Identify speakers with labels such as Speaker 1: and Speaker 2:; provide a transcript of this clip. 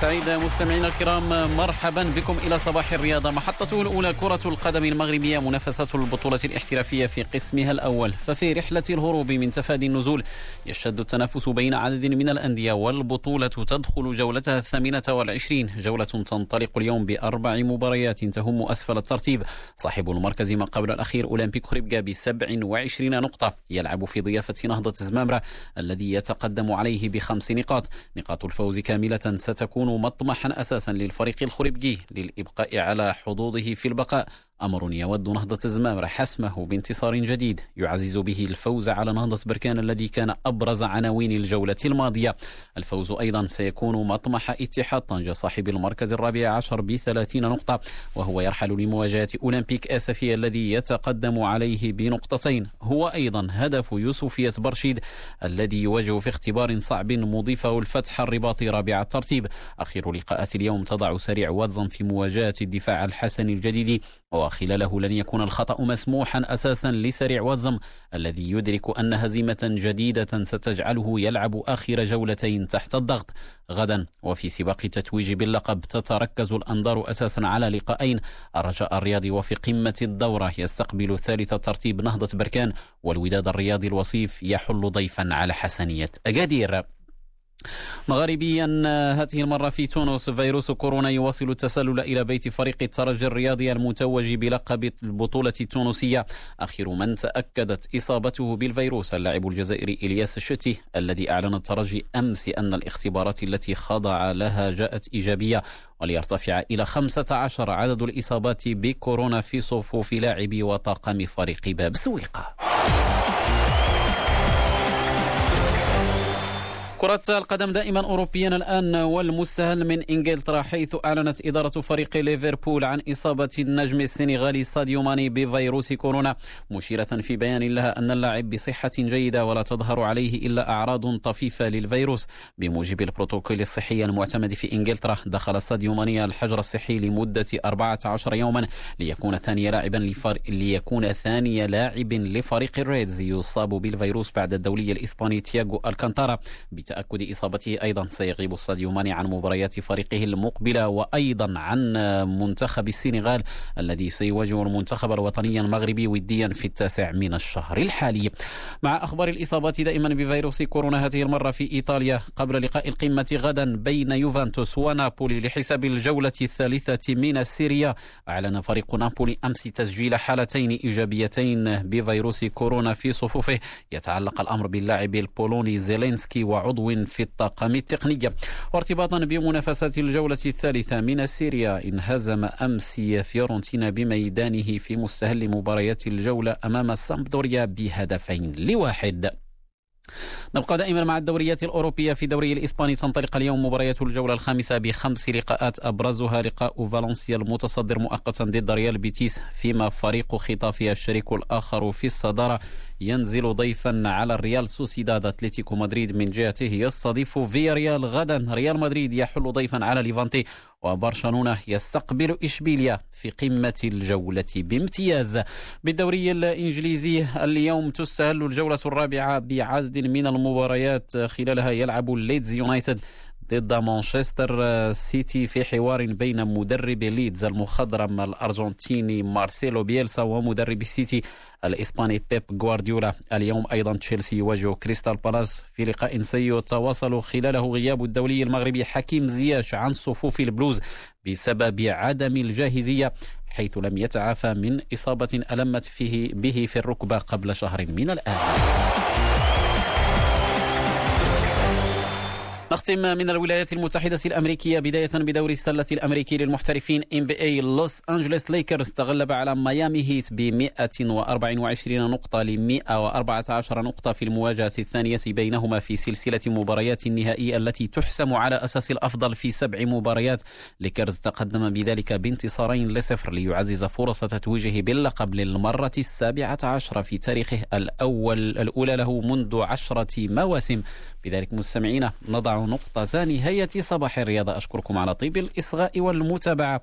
Speaker 1: سعيد مستمعينا الكرام مرحبا بكم إلى صباح الرياضة. محطته الأولى كرة القدم المغربية منافسه البطولة الاحترافية في قسمها الأول. ففي رحلة الهروب من تفادي النزول يشتد التنافس بين عدد من الأندية والبطولة تدخل جولتها الثامنة والعشرين. جولة تنطلق اليوم بأربع مباريات تهم أسفل الترتيب. صاحب المركز ما قبل الأخير أولمبيك خريبكا ب 27 نقطة. يلعب في ضيافة نهضة زمامره الذي يتقدم عليه بخمس نقاط. نقاط الفوز كاملة ستكون مطمحا أساسا للفريق الخريبكي للإبقاء على حظوظه في البقاء. أمر يود نهضة الزمامرة حسمه بانتصار جديد يعزز به الفوز على نهضة بركان الذي كان أبرز عناوين الجولة الماضية. الفوز أيضا سيكون مطمح اتحاد طنجة صاحب المركز الرابع عشر بثلاثين نقطة وهو يرحل لمواجهة أولمبيك آسفي الذي يتقدم عليه بنقطتين. هو أيضا هدف يوسفية برشيد الذي يواجه في اختبار صعب مضيفه الفتح الرباطي رابع الترتيب. أخير لقاءات اليوم تضع سريع واتزن في مواجهة الدفاع الحسني الجديد وخلاله لن يكون الخطأ مسموحا أساسا لسريع واتزم الذي يدرك أن هزيمة جديدة ستجعله يلعب آخر جولتين تحت الضغط. غدا وفي سباق تتويج باللقب تتركز الأنظار أساسا على لقاءين الرجاء الرياضي وفي قمة الدورة يستقبل ثالث ترتيب نهضة بركان والوداد الرياضي الوصيف يحل ضيفا على حسنية أكادير مغاربيا هذه المرة في تونس فيروس كورونا يواصل التسلل إلى بيت فريق الترجي الرياضي المتوج بلقب البطولة التونسية. آخر من تأكدت إصابته بالفيروس اللاعب الجزائري إلياس الشتي الذي أعلن الترجي أمس أن الاختبارات التي خضع لها جاءت إيجابية. وليرتفع إلى 15 عدد الإصابات بكورونا في صفوف لاعبي وطاقم فريق باب. سويقة. كرة القدم دائما أوروبيا الآن والمستهل من إنجلترا حيث أعلنت إدارة فريق ليفربول عن إصابة النجم السنغالي ساديو ماني بفيروس كورونا مشيرة في بيان لها أن اللاعب بصحة جيدة ولا تظهر عليه إلا أعراض طفيفة للفيروس. بموجب البروتوكول الصحي المعتمد في إنجلترا دخل ساديو ماني الحجر الصحي لمدة 14 يوما ليكون ثاني لاعبا لفر... ليكون ثاني لاعب لفريق الريدز يصاب بالفيروس بعد الدولي الإسباني تياغو ألكانتارا. بتأكد إصابته. أيضا سيغيب ساديو ماني عن مباريات فريقه المقبلة وأيضا عن منتخب السنغال الذي سيواجه المنتخب الوطني المغربي وديا في التاسع من الشهر الحالي. مع أخبار الإصابات دائما بفيروس كورونا هذه المرة في إيطاليا قبل لقاء القمة غدا بين يوفنتوس ونابولي لحساب الجولة الثالثة من السيريا أعلن فريق نابولي أمس تسجيل حالتين إيجابيتين بفيروس كورونا في صفوفه. يتعلق الأمر باللاعب البولوني زيلينسكي وعضو عضو في الطاقم التقنية وارتباطا بمنافسات الجولة الثالثة من سيريا انهزم أمس فيورنتينا بميدانه في مستهل مباريات الجولة أمام سامبدوريا بهدفين لواحد. نبقى دائما مع الدوريات الأوروبية في الدوري الإسباني. تنطلق اليوم مباريات الجولة الخامسة بخمس لقاءات أبرزها. لقاء فالنسيا المتصدر مؤقتا ضد ريال بيتيس فيما فريق خيتافي الشريك الآخر في الصدارة ينزل ضيفا على الريال سوسيداد. أتلتيكو مدريد من جهته يستضيف فيا ريال غدا ريال مدريد يحل ضيفا على ليفانتي. وبرشلونة يستقبل إشبيليا في قمة الجولة بامتياز. بالدوري الإنجليزي اليوم تستهل الجولة الرابعة بعدد من المباريات خلالها يلعب الليدز يونايتد ضد مانشستر سيتي في حوار بين مدرب ليدز المخضرم الأرجنتيني مارسيلو بيلسا ومدرب السيتي الإسباني بيب غوارديولا. اليوم أيضا تشيلسي يواجه كريستال بالاس في لقاء سيتواصل خلاله غياب الدولي المغربي حكيم زياش عن صفوف البلوز بسبب عدم الجاهزية حيث لم يتعافى من إصابة ألمت فيه به في الركبة قبل شهر من الآن. نختم من الولايات المتحدة الأمريكية بداية بدوري السلة الأمريكي للمحترفين إي لوس أنجلوس ليكرز. تغلب على ميامي هيت ب 124 نقطة ل 114 نقطة في المواجهة الثانية بينهما في سلسلة مباريات النهائي التي تحسم على أساس الأفضل في سبع مباريات. ليكرز تقدم بذلك بانتصارين لصفر ليعزز فرص تتويجه باللقب للمرة السابعة عشرة في تاريخه الأول الأولى له منذ عشرة مواسم. بذلك مستمعينا نضع نقطة نهاية صباح الرياضة. أشكركم على طيب الإصغاء والمتابعة.